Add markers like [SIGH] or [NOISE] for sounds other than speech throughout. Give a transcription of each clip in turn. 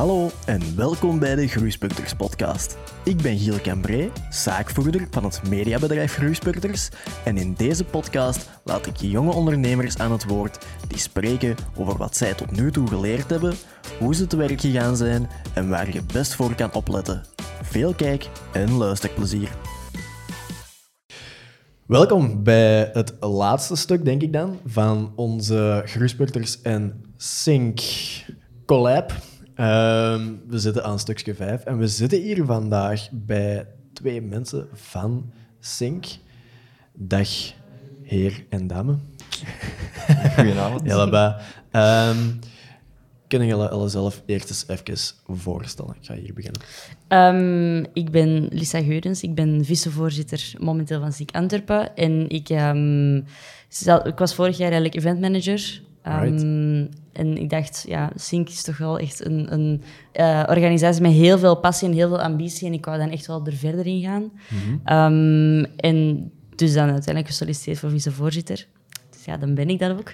Hallo en welkom bij de Groeispurters podcast. Ik ben Giel Cambré, zaakvoerder van het mediabedrijf Groeispurters en in deze podcast laat ik jonge ondernemers aan het woord die spreken over wat zij tot nu toe geleerd hebben, hoe ze te werk gegaan zijn en waar je best voor kan opletten. Veel kijk- en luisterplezier. Welkom bij het laatste stuk, denk ik dan, van onze Groeispurters en Sync collab. Ehm, we zitten aan stukje 5 en we zitten hier vandaag bij twee mensen van Sync. Dag, heer en dame. Goedenavond. [LAUGHS] Allebei. Ehm kunnen jullie alle zelf eerst eens even voorstellen? Ik ga hier beginnen. Ehm, ik ben Lisa Geurens, ik ben vicevoorzitter momenteel van SIEK Antwerpen. En ik, ehm, zel- ik was vorig jaar eigenlijk eventmanager. Ehm. En ik dacht, ja, SINK is toch wel echt een, een eh, organisatie met heel veel passie en heel veel ambitie. En ik wou dan echt wel er verder in gaan. Ehm, en dus dan uiteindelijk gesolliciteerd voor vicevoorzitter. Dus ja, dan ben ik dat ook.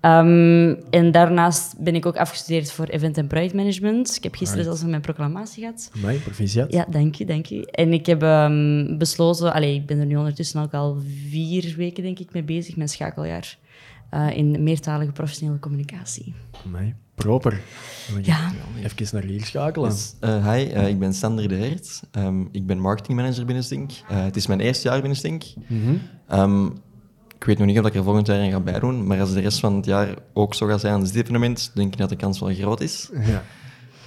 Ehm, en daarnaast ben ik ook afgestudeerd voor event- en projectmanagement. Ik heb gisteren Right. zelfs mijn proclamatie gehad. Mij, proficiat. Ja, dank je, dank je. En ik heb besloten, allee, ik ben er nu ondertussen ook al vier weken denk ik mee bezig, mijn schakeljaar eh, in meertalige professionele communicatie. Mij, proper. Dan moet je Ja. Even naar hier schakelen. Dus, eh, hi, eh, ik ben Sander de Hert. Ehm, ik ben marketingmanager binnen Stink. Eh, het is mijn eerste jaar binnen Stink. Mhm. Ehm, ik weet nog niet of ik er volgend jaar aan ga bijdoen, maar als de rest van het jaar ook zo gaat zijn aan dit evenement, denk ik dat de kans wel groot is. Ja.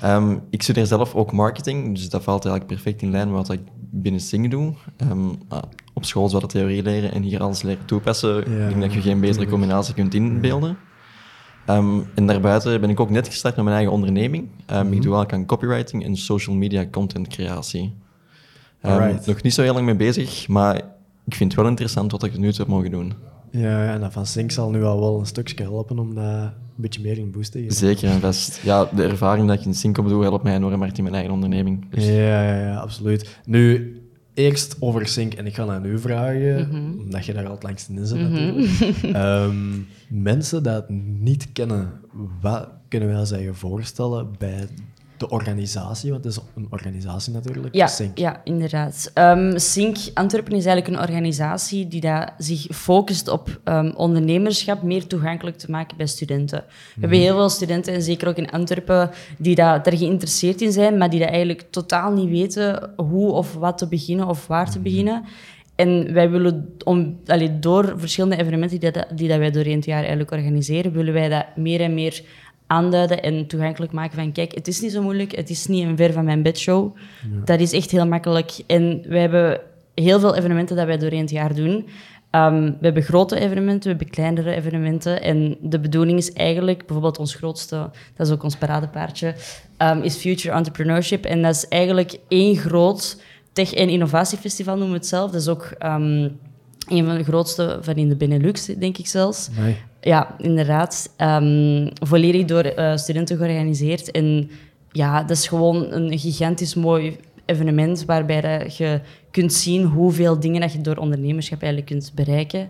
Ehm, ik studeer zelf ook marketing, dus dat valt eigenlijk perfect in lijn met wat ik binnen Stink doe. Ehm, ah, op school dat theorie leren en hier alles leren toepassen. ik denk dat je geen betere combinatie kunt inbeelden. Ehm, en daarbuiten ben ik ook net gestart met mijn eigen onderneming. Ehm, Ik doe eigenlijk aan copywriting en social media content creatie. Alright. nog niet zo heel lang mee bezig, maar ik vind het wel interessant wat ik nu toe heb mogen doen. Ja, en dat van Sync zal nu al wel een stukje helpen om dat een beetje meer in boost te geven. Zeker en vast. Ja, de ervaring dat ik in Sync doe, helpt mij enorm hard in mijn eigen onderneming. Dus Ja, ja, ja, absoluut. Nu, eerst over Sync, en ik ga aan u vragen, omdat je daar al het langst in zit natuurlijk. [LAUGHS] Ehm, mensen dat het niet kennen, wat kunnen wij zich voorstellen bij de organisatie? Want het is een organisatie natuurlijk, Ja, Sync. ja inderdaad. SINK Antwerpen is eigenlijk een organisatie die dat zich focust op ehm, ondernemerschap meer toegankelijk te maken bij studenten. We hebben heel veel studenten, en zeker ook in Antwerpen, die daar geïnteresseerd in zijn, maar die dat eigenlijk totaal niet weten hoe of wat te beginnen of waar te beginnen. En wij willen, om, allee, door verschillende evenementen die, dat, die dat wij doorheen het jaar eigenlijk organiseren, willen wij dat meer en meer aanduiden en toegankelijk maken van kijk, het is niet zo moeilijk, het is niet een ver van mijn bedshow. Dat is echt heel makkelijk. En wij hebben heel veel evenementen dat wij doorheen het jaar doen. Ehm, we hebben grote evenementen, we hebben kleinere evenementen. En de bedoeling is eigenlijk, bijvoorbeeld ons grootste, dat is ook ons paradepaardje, ehm, is Future Entrepreneurship. En dat is eigenlijk één groot tech- en innovatiefestival, noemen we het zelf. Dat is ook ehm, een van de grootste van in de Benelux, denk ik zelfs. Nee. Ja, inderdaad. Ehm, volledig door eh, studenten georganiseerd. En ja, dat is gewoon een gigantisch mooi evenement waarbij je kunt zien hoeveel dingen dat je door ondernemerschap eigenlijk kunt bereiken.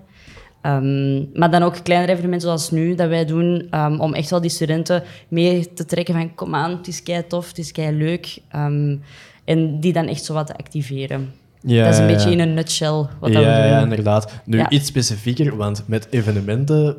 Ehm, maar dan ook kleinere evenementen zoals nu, dat wij doen, ehm, om echt wel die studenten mee te trekken van kom aan, het is kei tof, het is kei leuk. Ehm, en die dan echt zo wat te activeren. Ja, dat is een ja, beetje ja. in een nutshell wat ja, dat we doen. ja, inderdaad. Nu Ja. iets specifieker, want met evenementen.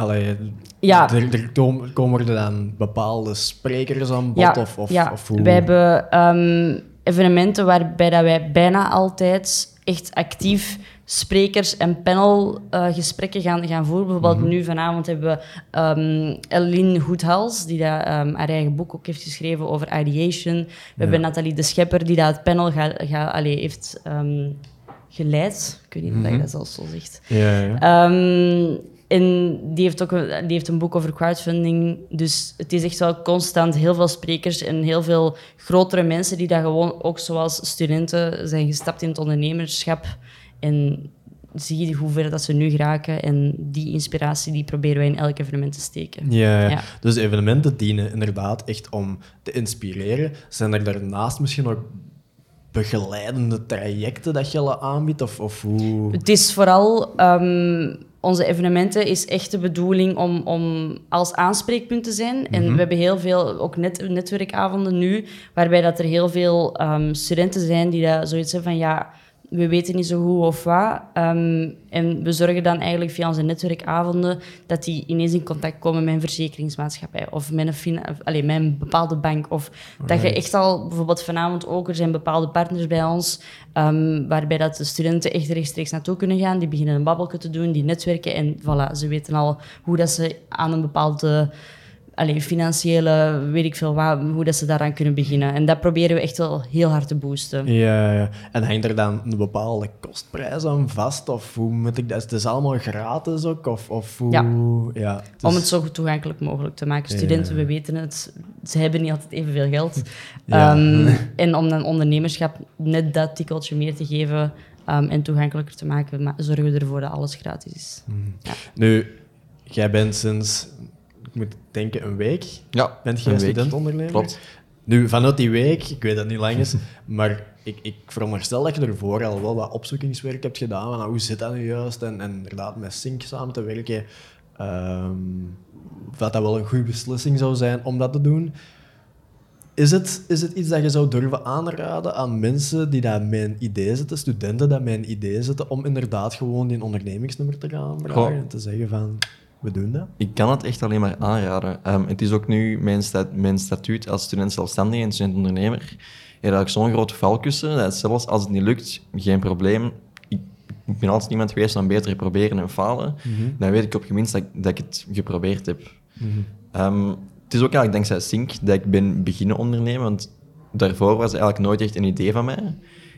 Allee, Ja. er, er komen, er dan bepaalde sprekers aan bod? of, of, ja. of hoe? wij hebben ehm, evenementen waarbij dat wij bijna altijd echt actief sprekers en panelgesprekken gaan, gaan voeren. Bijvoorbeeld Mhm. nu vanavond hebben we um, Eline Goedhals, die dat, ehm, haar eigen boek ook heeft geschreven over ideation. We hebben Nathalie de Schepper, die dat panel ga, ga, allee, heeft geleid. Ik weet niet of Mhm. je dat zelfs zo zegt. Ja, ja. En die heeft ook een, die heeft een boek over crowdfunding. Dus het is echt wel constant heel veel sprekers en heel veel grotere mensen die daar gewoon ook zoals studenten zijn gestapt in het ondernemerschap. En zie je hoe ver dat ze nu geraken. En die inspiratie die proberen wij in elk evenement te steken. Ja, ja. Dus evenementen dienen inderdaad echt om te inspireren. Zijn er daarnaast misschien nog begeleidende trajecten dat je aanbiedt? Of, of hoe... Het is vooral ehm, onze evenementen is echt de bedoeling om, om als aanspreekpunt te zijn. En Mhm. we hebben heel veel ook net, netwerkavonden nu, waarbij dat er heel veel ehm, studenten zijn die dat zoiets hebben van ja, we weten niet zo hoe of wat. Ehm, en we zorgen dan eigenlijk via onze netwerkavonden dat die ineens in contact komen met een verzekeringsmaatschappij of met een, allee, met een bepaalde bank. Of dat je echt al, bijvoorbeeld vanavond ook, er zijn bepaalde partners bij ons, ehm, waarbij dat de studenten echt rechtstreeks naartoe kunnen gaan. Die beginnen een babbelje te doen, die netwerken en voilà, ze weten al hoe dat ze aan een bepaalde allee, financiële, weet ik veel wat, hoe dat ze daaraan kunnen beginnen. En dat proberen we echt wel heel hard te boosten. Ja, ja. En hangt er dan een bepaalde kostprijs aan vast? Of hoe moet ik dat? Het is allemaal gratis ook? Of, of hoe... Ja. ja het Om het zo goed toegankelijk mogelijk te maken. Ja. Studenten, we weten het, ze hebben niet altijd evenveel geld. [LAUGHS] Ja. Ehm, [LAUGHS] en om dan ondernemerschap net dat tikkeltje meer te geven ehm, en toegankelijker te maken, ma- zorgen we ervoor dat alles gratis is. Nu, jij bent sinds, ik moet denken, een week... Ja, Bent je een student-ondernemer? Klopt. Nu, vanuit die week, ik weet dat het niet lang is, [LAUGHS] maar ik, ik veronderstel dat je ervoor al wel wat opzoekingswerk hebt gedaan. Van, nou, hoe zit dat nu juist? En, en inderdaad met Sync samen te werken. ehm, of dat dat wel een goede beslissing zou zijn om dat te doen. Is het, is het iets dat je zou durven aanraden aan mensen die dat met een idee zitten, studenten die een idee zitten, om inderdaad gewoon die ondernemingsnummer te gaan vragen en te zeggen van, we doen dat? Ik kan het echt alleen maar aanraden. Ehm, het is ook nu mijn, sta- mijn statuut als student zelfstandige en student ondernemer. Ja, dat ik zo'n groot valkussen, dat zelfs als het niet lukt, geen probleem. Ik, ik ben altijd iemand geweest van beter proberen en falen. Dan weet ik op geminst dat, ik- dat ik het geprobeerd heb. Ehm, het is ook eigenlijk dankzij Sync dat ik ben beginnen ondernemen, want daarvoor was het eigenlijk nooit echt een idee van mij.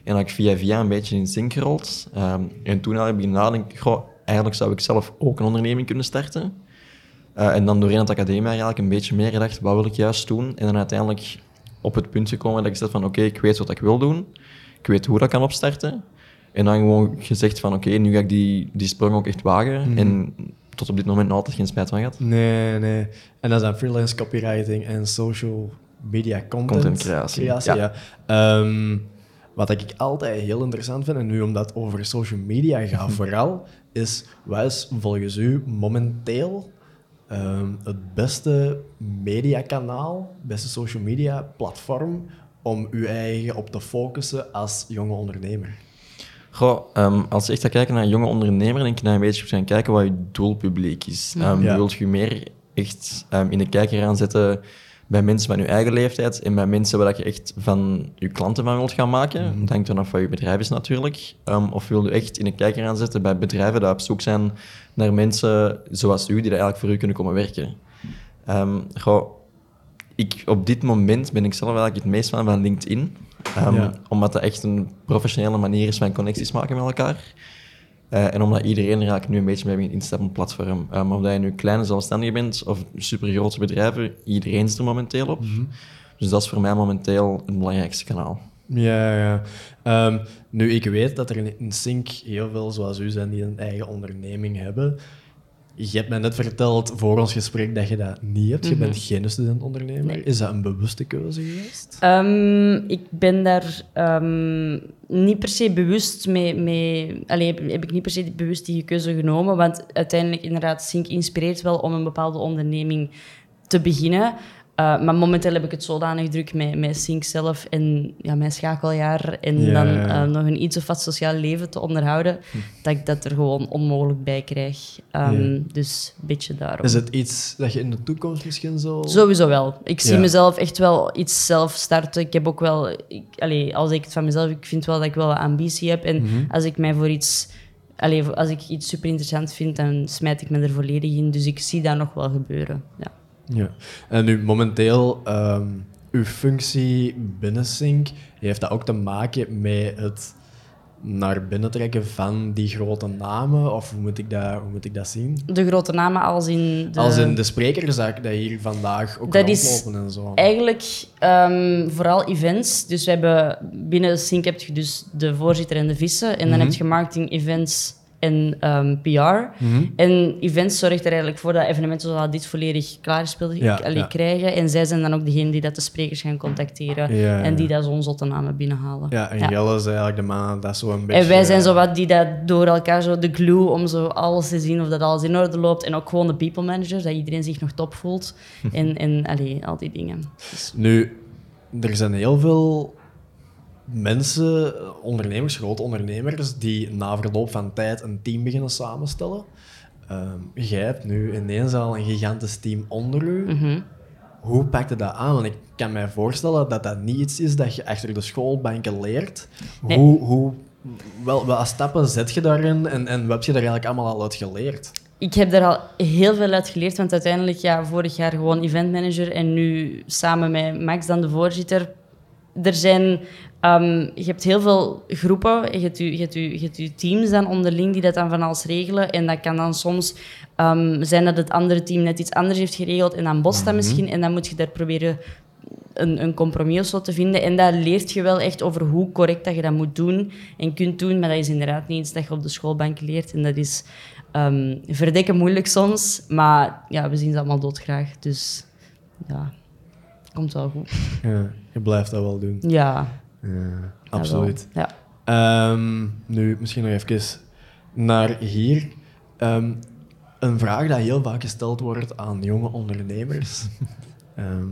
En dat ik via via een beetje in Sync gerold. Ehm, en toen had ik beginnen nadenken, goh, eigenlijk zou ik zelf ook een onderneming kunnen starten. Eh, en dan doorheen het academie eigenlijk een beetje meer gedacht, wat wil ik juist doen? En dan uiteindelijk op het punt gekomen dat ik zeg van, oké, ik weet wat ik wil doen. Ik weet hoe dat kan opstarten. En dan gewoon gezegd van, oké, nu ga ik die, die sprong ook echt wagen. En tot op dit moment nog altijd geen spijt van gehad. Nee, nee. En dat is dan freelance copywriting en social media content. Contentcreatie, ja. ja. Ehm, wat ik altijd heel interessant vind, en nu omdat het over social media [LAUGHS] gaat vooral, is wat is volgens u momenteel ehm, het beste mediakanaal, beste social media platform om uw eigen op te focussen als jonge ondernemer? Goh, ehm, als je echt gaat kijken naar jonge ondernemer, denk ik naar een beetje gaan kijken wat je doelpubliek is. Ja. Wilt je meer echt in de kijker gaan zetten bij mensen van je eigen leeftijd en bij mensen waar je echt van je klanten van wilt gaan maken? Dat hangt vanaf wat je bedrijf is natuurlijk. Ehm, of wil je echt in de kijker gaan zetten bij bedrijven die op zoek zijn naar mensen zoals u, die daar eigenlijk voor u kunnen komen werken? Ehm, goh, ik, op dit moment ben ik zelf eigenlijk het meest van van LinkedIn. Ehm, Ja. Omdat dat echt een professionele manier is van connecties maken met elkaar. Eh, en omdat iedereen er eigenlijk nu een beetje mee op het platform. Um, of dat je nu kleine zelfstandige bent of supergrote bedrijven, iedereen is er momenteel op. Dus dat is voor mij momenteel het belangrijkste kanaal. Ja, ja. Ehm, nu, ik weet dat er in Sync heel veel zoals u zijn die een eigen onderneming hebben. Je hebt mij net verteld voor ons gesprek dat je dat niet hebt. Je bent geen student-ondernemer. Nee. Is dat een bewuste keuze geweest? Ehm, ik ben daar ehm, niet per se bewust mee... mee allee, heb, heb ik niet per se bewust die keuze genomen, want uiteindelijk inderdaad, Sync inspireert wel om een bepaalde onderneming te beginnen. Uh, maar momenteel heb ik het zodanig druk met, met Sync zelf en ja, mijn schakeljaar en dan uh, nog een iets of wat sociaal leven te onderhouden, dat ik dat er gewoon onmogelijk bij krijg. Um, Ja. Dus een beetje daarom. Is het iets dat je in de toekomst misschien zo... Sowieso wel. Ik zie Ja. mezelf echt wel iets zelf starten. Ik heb ook wel, ik, als ik het van mezelf, ik vind wel dat ik wel wat ambitie heb. En Mhm. als ik mij voor iets, voor- als ik iets super interessant vind, dan smijt ik me er volledig in. Dus ik zie dat nog wel gebeuren. Ja. Ja. En nu, momenteel, ehm, uw functie binnen Sync, heeft dat ook te maken met het naar binnen trekken van die grote namen? Of hoe moet ik dat, hoe moet ik dat zien? De grote namen als in de... Als in de sprekerszaak dat hier vandaag ook Dat is rondlopen en zo. Eigenlijk ehm, vooral events. Dus we hebben binnen Sync heb je dus de voorzitter en de vissen. En dan Mhm. heb je marketing, events en ehm, PR. Mhm. En events zorgt er eigenlijk voor dat evenementen zoals dit volledig klaargespeeld Ja, allee, ja. krijgen. En zij zijn dan ook degene die dat de sprekers gaan contacteren Ja, en die dat zo'n zotte namen binnenhalen. Ja, en Jelle is eigenlijk de man dat zo een beetje... En wij zijn eh, zo wat die dat door elkaar zo de glue om zo alles te zien of dat alles in orde loopt. En ook gewoon de people managers, dat iedereen zich nog top voelt. [LAUGHS] en en allee, al die dingen. Dus, Nu, er zijn heel veel mensen, ondernemers, grote ondernemers, die na verloop van tijd een team beginnen samenstellen. Ehm, jij hebt nu ineens al een gigantisch team onder u. mhm. Hoe pak je dat aan? Want ik kan mij voorstellen dat dat niet iets is dat je achter de schoolbanken leert. Nee. Hoe, hoe, wel, welke stappen zet je daarin en, en wat heb je daar eigenlijk allemaal al uit geleerd? Ik heb daar al heel veel uit geleerd, want uiteindelijk, ja, vorig jaar gewoon eventmanager en nu samen met Max dan de voorzitter. Er zijn, ehm, je hebt heel veel groepen, je hebt, je, je, hebt je, je hebt je teams dan onderling die dat dan van alles regelen. En dat kan dan soms ehm, zijn dat het andere team net iets anders heeft geregeld en dan botst dat misschien. En dan moet je daar proberen een, een compromis of zo te vinden. En daar leert je wel echt over hoe correct dat je dat moet doen en kunt doen. Maar dat is inderdaad niet iets dat je op de schoolbank leert. En dat is ehm verdikken moeilijk soms. Maar ja, we zien ze allemaal doodgraag. Dus ja, komt wel goed. Ja, je blijft dat wel doen. Ja, dat absoluut. Ja. Ehm, nu, misschien nog even naar hier. Ehm, een vraag die heel vaak gesteld wordt aan jonge ondernemers [LAUGHS] ehm,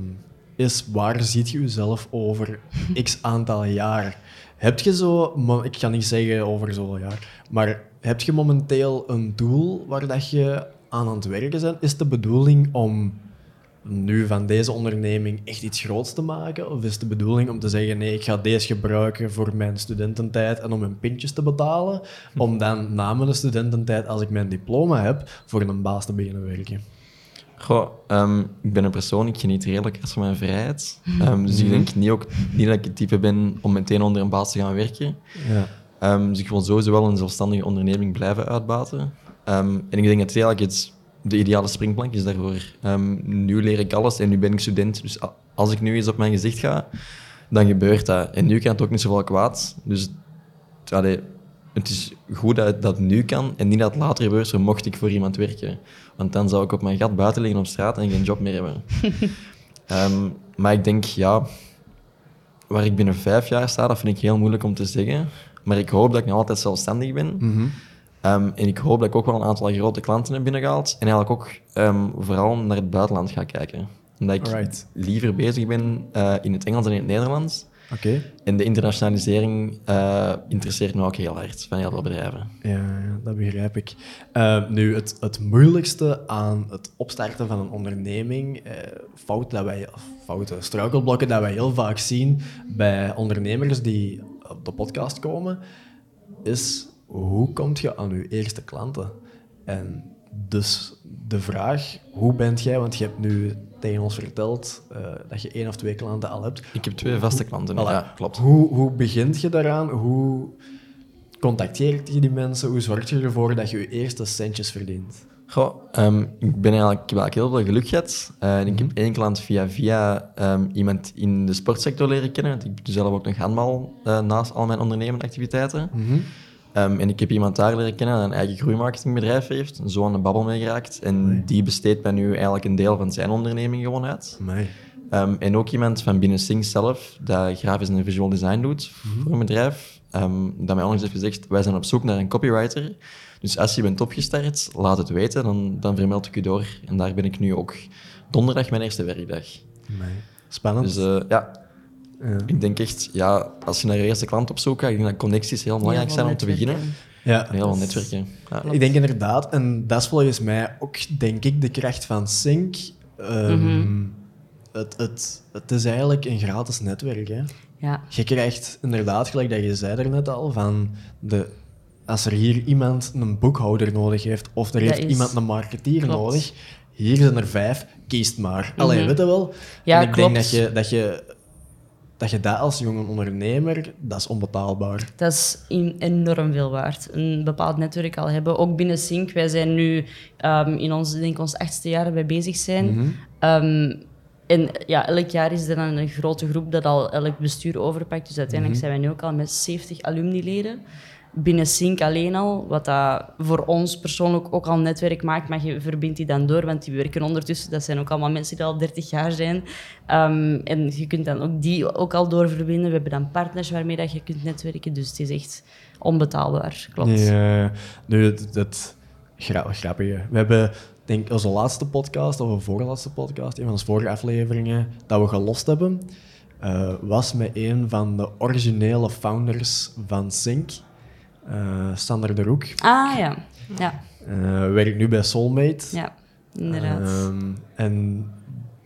is: waar ziet je jezelf over [LAUGHS] x aantal jaar? Heb je zo, ik ga niet zeggen over zoveel jaar, maar heb je momenteel een doel waar dat je aan aan het werken bent? Is de bedoeling om nu van deze onderneming echt iets groots te maken? Of is de bedoeling om te zeggen, nee, ik ga deze gebruiken voor mijn studententijd en om mijn pintjes te betalen, om dan na mijn studententijd, als ik mijn diploma heb, voor een baas te beginnen werken? Goh, ehm, ik ben een persoon, ik geniet redelijk hard van mijn vrijheid. Ehm, dus ik denk niet, ook, niet dat ik het type ben om meteen onder een baas te gaan werken. Ja. Ehm, dus ik wil sowieso wel een zelfstandige onderneming blijven uitbaten. En ik denk dat het eigenlijk het, de ideale springplank is daarvoor. Ehm, nu leer ik alles en nu ben ik student. Dus als ik nu eens op mijn gezicht ga, dan gebeurt dat. En nu kan het ook niet zoveel kwaad. Dus allee, het is goed dat dat nu kan en niet dat het later gebeurt, zo mocht ik voor iemand werken. Want dan zou ik op mijn gat buiten liggen op straat en geen job meer hebben. [LAUGHS] Ehm, maar ik denk, ja, waar ik binnen vijf jaar sta, dat vind ik heel moeilijk om te zeggen. Maar ik hoop dat ik nog altijd zelfstandig ben. Ehm, en ik hoop dat ik ook wel een aantal grote klanten heb binnengehaald. En eigenlijk ook ehm, vooral naar het buitenland ga kijken. Omdat ik Alright. liever bezig ben eh, in het Engels en in het Nederlands. Oké. En de internationalisering eh, interesseert me ook heel hard van heel veel bedrijven. Ja, dat begrijp ik. Eh, nu, het, het moeilijkste aan het opstarten van een onderneming, fout dat wij, fouten, struikelblokken dat wij heel vaak zien bij ondernemers die op de podcast komen, is hoe kom je aan je eerste klanten? En dus de vraag, hoe bent jij, want je hebt nu tegen ons verteld eh, dat je één of twee klanten al hebt. Ik heb twee vaste klanten. Ja, klopt. Hoe, hoe begint je daaraan? Hoe contacteert je die mensen? Hoe zorg je ervoor dat je je eerste centjes verdient? Goh, ehm, ik, ben eigenlijk, ik heb eigenlijk heel veel geluk gehad. Eh, ik heb één klant via via ehm, iemand in de sportsector leren kennen. want Ik doe zelf ook nog handbal eh, naast al mijn ondernemende activiteiten. Ehm, en ik heb iemand daar leren kennen dat een eigen groeimarketingbedrijf heeft. Zo aan de babbel mee geraakt. En die besteedt mij nu eigenlijk een deel van zijn onderneming gewoon uit. Ehm, en ook iemand van binnen Sing zelf, dat grafisch en visual design doet voor een bedrijf, ehm, dat mij onlangs heeft gezegd, wij zijn op zoek naar een copywriter. Dus als je bent opgestart, laat het weten, dan, dan vermeld ik u door. En daar ben ik nu ook donderdag mijn eerste werkdag. Amai. Spannend. Dus eh, ja, Ja. ik denk echt, ja, als je naar je eerste klant op zoek gaat, ik denk dat connecties heel belangrijk zijn om te beginnen. Ja. En heel veel netwerken. Ja. Ik denk inderdaad, en dat is volgens mij ook, denk ik, de kracht van Sync. Ehm, Mhm. het, het, het is eigenlijk een gratis netwerk. Hè? Ja. Je krijgt inderdaad, gelijk dat je zei daarnet al, van de, als er hier iemand een boekhouder nodig heeft, of er Dat heeft is- iemand een marketeer klopt. nodig, hier zijn er vijf, kies het maar. Allee, Mhm. weet je wel? Ja, en ik klopt. denk dat je, dat, je, dat je dat als jonge ondernemer, dat is onbetaalbaar. Dat is in- enorm veel waard. Een bepaald netwerk al hebben. Ook binnen Sync. Wij zijn nu ehm, in ons, denk ik, ons achtste jaar bezig zijn. Mhm. Ehm, en ja, elk jaar is er dan een grote groep dat al elk bestuur overpakt. Dus uiteindelijk Mhm. zijn wij nu ook al met 70 alumni-leden. Binnen Sync alleen al, wat dat voor ons persoonlijk ook al netwerk maakt, maar je verbindt die dan door, want die werken ondertussen, dat zijn ook allemaal mensen die al 30 jaar zijn. Ehm, en je kunt dan ook die ook al doorverbinden. We hebben dan partners waarmee dat je kunt netwerken, dus het is echt onbetaalbaar, klopt. Ja, nu, het gra- grappige. We hebben, denk onze laatste podcast, of een voorlaatste podcast, een van onze vorige afleveringen, dat we gelost hebben, eh, was met een van de originele founders van Sync, eh, Sander de Roek. Ah ja, ja, Eh, werkt nu bij Soulmate. ja, inderdaad. Ehm, en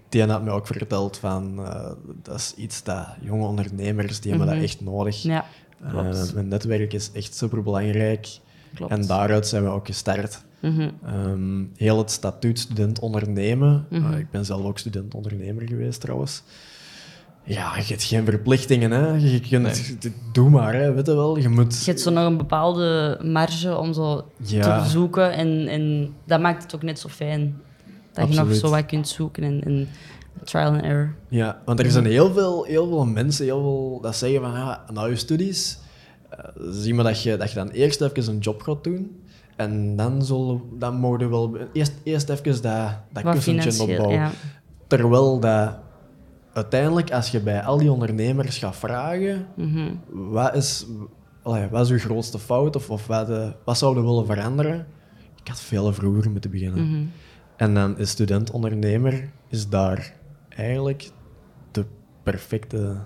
die had mij ook verteld van, eh, dat is iets dat jonge ondernemers, die hebben Mhm. dat echt nodig. ja. Uh, mijn netwerk is echt super belangrijk. klopt. En daaruit zijn we ook gestart. Mhm. Ehm, heel het statuut student ondernemen. Mhm. Uh, ik ben zelf ook student ondernemer geweest trouwens. Ja, je hebt geen verplichtingen. Hè. Je kunt, Doe maar, hè. weet je wel. Je moet... Je hebt zo nog een bepaalde marge om zo Ja. te zoeken. En, en dat maakt het ook net zo fijn. Dat je nog zo wat kunt zoeken en, en trial and error. Ja, want er zijn heel veel, heel veel mensen heel veel, dat zeggen van, ja, na je studies, eh, zie maar dat je, dat je dan eerst even een job gaat doen. En dan, zullen, dan mogen we wel eerst, eerst even dat, dat kussentje opbouwen. ja. Terwijl dat uiteindelijk, als je bij al die ondernemers gaat vragen, Mhm. wat is, allee, wat is je grootste fout of, of wat, eh, wat zouden we willen veranderen? Ik had veel vroeger moeten beginnen. Mhm. En dan is student-ondernemer is daar eigenlijk de perfecte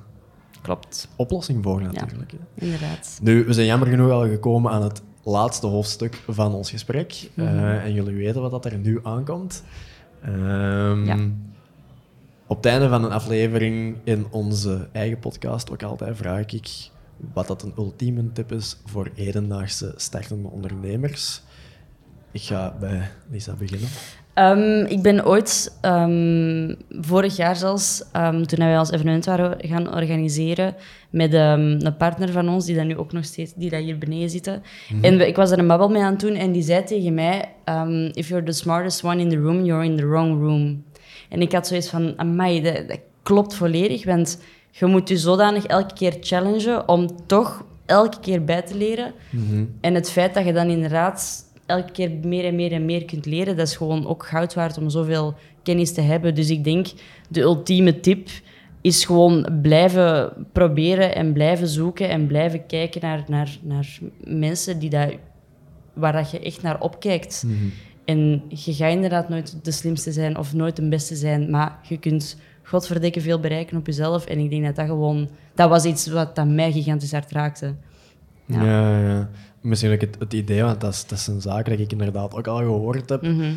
Klopt, oplossing voor natuurlijk. hè. inderdaad. Nu, we zijn jammer genoeg al gekomen aan het laatste hoofdstuk van ons gesprek. Mhm. Eh, en jullie weten wat dat er nu aankomt. Ehm, Ja. Op het einde van een aflevering in onze eigen podcast ook altijd vraag ik wat dat een ultieme tip is voor hedendaagse startende ondernemers. Ik ga bij Lisa beginnen. Ehm, ik ben ooit, ehm, vorig jaar zelfs, ehm, toen wij ons evenement waren gaan organiseren met een partner van ons, die dat nu ook nog steeds, die dat hier beneden zitten. En we- ik was er een babbel mee aan het doen en die zei tegen mij, if you're the smartest one in the room, you're in the wrong room. En ik had zoiets van, amai, dat, dat klopt volledig, want je moet je zodanig elke keer challengen om toch elke keer bij te leren. En het feit dat je dan inderdaad elke keer meer en meer en meer kunt leren, dat is gewoon ook goud waard om zoveel kennis te hebben. Dus ik denk, de ultieme tip is gewoon blijven proberen en blijven zoeken en blijven kijken naar, naar, naar mensen die dat, waar dat je echt naar opkijkt. En je gaat inderdaad nooit de slimste zijn of nooit de beste zijn, maar je kunt godverdikke veel bereiken op jezelf. En ik denk dat dat gewoon... Dat was iets wat dat mij gigantisch hard raakte. Ja. Ja, ja. Misschien ook het, het idee, want dat is, dat is een zaak dat ik inderdaad ook al gehoord heb. Mhm.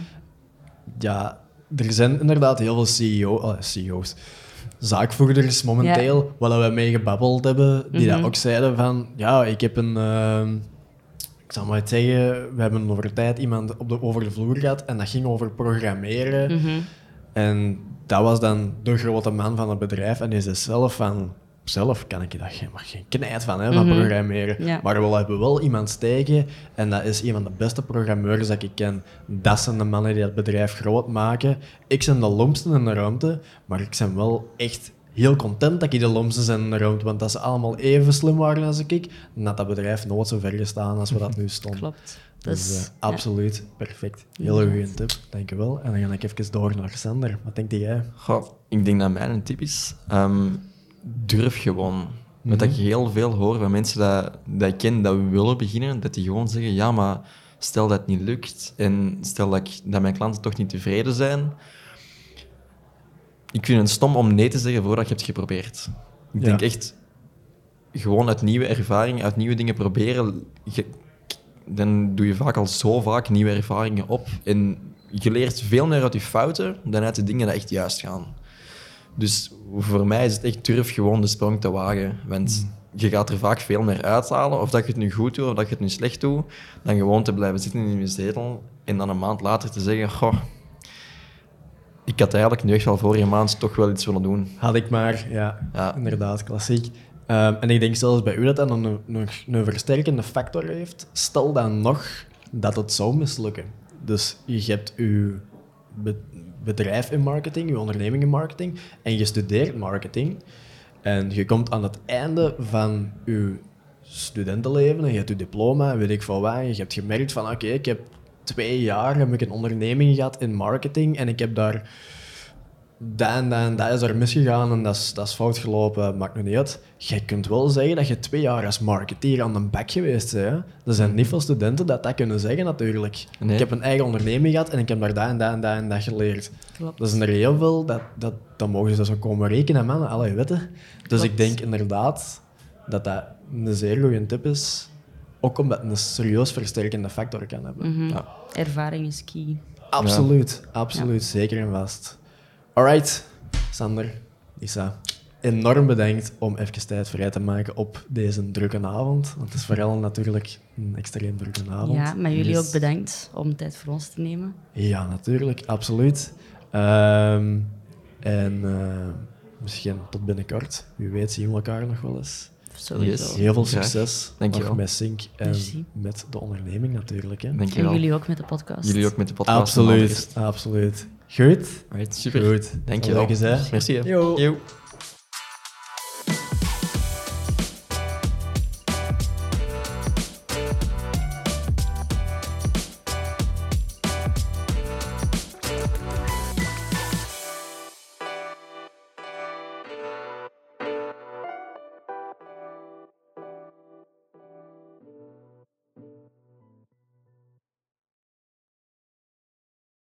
Ja, er zijn inderdaad heel veel CEO, oh, CEO's, zaakvoerders momenteel, waar we mee gebabbeld hebben, die Mhm. dat ook zeiden van, ja, ik heb een... ehm, ik zal maar het zeggen, we hebben over tijd iemand op de, over de vloer gehad en dat ging over programmeren. Mhm. En dat was dan de grote man van het bedrijf. En die zei zelf van... Zelf kan ik daar geen, geen knijt van, hè, van Mhm. programmeren. Ja. Maar we hebben wel iemand steken. En dat is een van de beste programmeurs dat ik ken. Dat zijn de mannen die het bedrijf groot maken. Ik ben de lompste in de ruimte. Maar ik ben wel echt heel content dat ik de lompste zijn ruimte. Want dat ze allemaal even slim waren als ik. Dan had dat bedrijf nooit zo ver gestaan als we dat nu stonden. Klopt. Dus, Dus, eh, ja. absoluut, perfect. Hele goede tip, dankjewel. En dan ga ik even door naar Sander. Wat denk jij? Goh, ik denk dat mijn tip is, ehm, durf gewoon. Met dat ik heel veel hoor van mensen dat, dat ik ken, dat we willen beginnen, dat die gewoon zeggen, ja, maar stel dat het niet lukt en stel dat, ik, dat mijn klanten toch niet tevreden zijn. Ik vind het stom om nee te zeggen voordat je hebt geprobeerd. Ik Ja. denk echt, gewoon uit nieuwe ervaringen, uit nieuwe dingen proberen, je- dan doe je vaak al zo vaak nieuwe ervaringen op. En je leert veel meer uit je fouten dan uit de dingen die echt juist gaan. Dus voor mij is het echt durf gewoon de sprong te wagen. Want je gaat er vaak veel meer uithalen, of dat je het nu goed doet of dat je het nu slecht doet, dan gewoon te blijven zitten in je zetel en dan een maand later te zeggen, goh, ik had eigenlijk nu echt wel vorige maand toch wel iets willen doen. Had ik maar, ja, Ja. inderdaad, klassiek. Ehm, en ik denk zelfs bij u dat dat een, een, een versterkende factor heeft. Stel dan nog dat het zou mislukken. Dus je hebt uw be- bedrijf in marketing, je onderneming in marketing, en je studeert marketing. En je komt aan het einde van je studentenleven en je hebt je diploma weet ik veel wat. En je hebt gemerkt van, oké, ik heb twee jaar heb ik een onderneming gehad in marketing en ik heb daar dat en dat en dat is er misgegaan en dat is, dat is fout gelopen, maakt me niet uit. Je kunt wel zeggen dat je twee jaar als marketeer aan de bek geweest bent. Hè? Er zijn niet veel studenten dat dat kunnen zeggen, natuurlijk. Nee. Ik heb een eigen onderneming gehad en ik heb daar dat en dat en dat en dat geleerd. Klopt. Dat zijn er heel veel, dat, dat, dat mogen ze zo komen rekenen, man. Allee, weet je? Dus Klopt. ik denk inderdaad dat dat een zeer goede tip is. Ook omdat het een serieus versterkende factor kan hebben. Mhm. Ja. Ervaring is key. Absoluut, absoluut. Zeker en vast. Alright, Sander, Lisa. Enorm bedankt om even tijd vrij te maken op deze drukke avond. Want het is vooral natuurlijk een extreem drukke avond. Ja, maar jullie Dus- ook bedankt om tijd voor ons te nemen. Ja, natuurlijk, absoluut. Ehm, en eh, misschien tot binnenkort. Wie weet zien we elkaar nog wel eens. Sowieso. Yes. Heel veel succes Dankjewel. nog met Sync en Merci. met de onderneming natuurlijk. Hè. En Dankjewel. jullie ook met de podcast. Jullie ook met de podcast. en Absoluut, absoluut. Goed? Alright, super. Goed. Ik eens, hè? Merci. hè. Yo. Yo.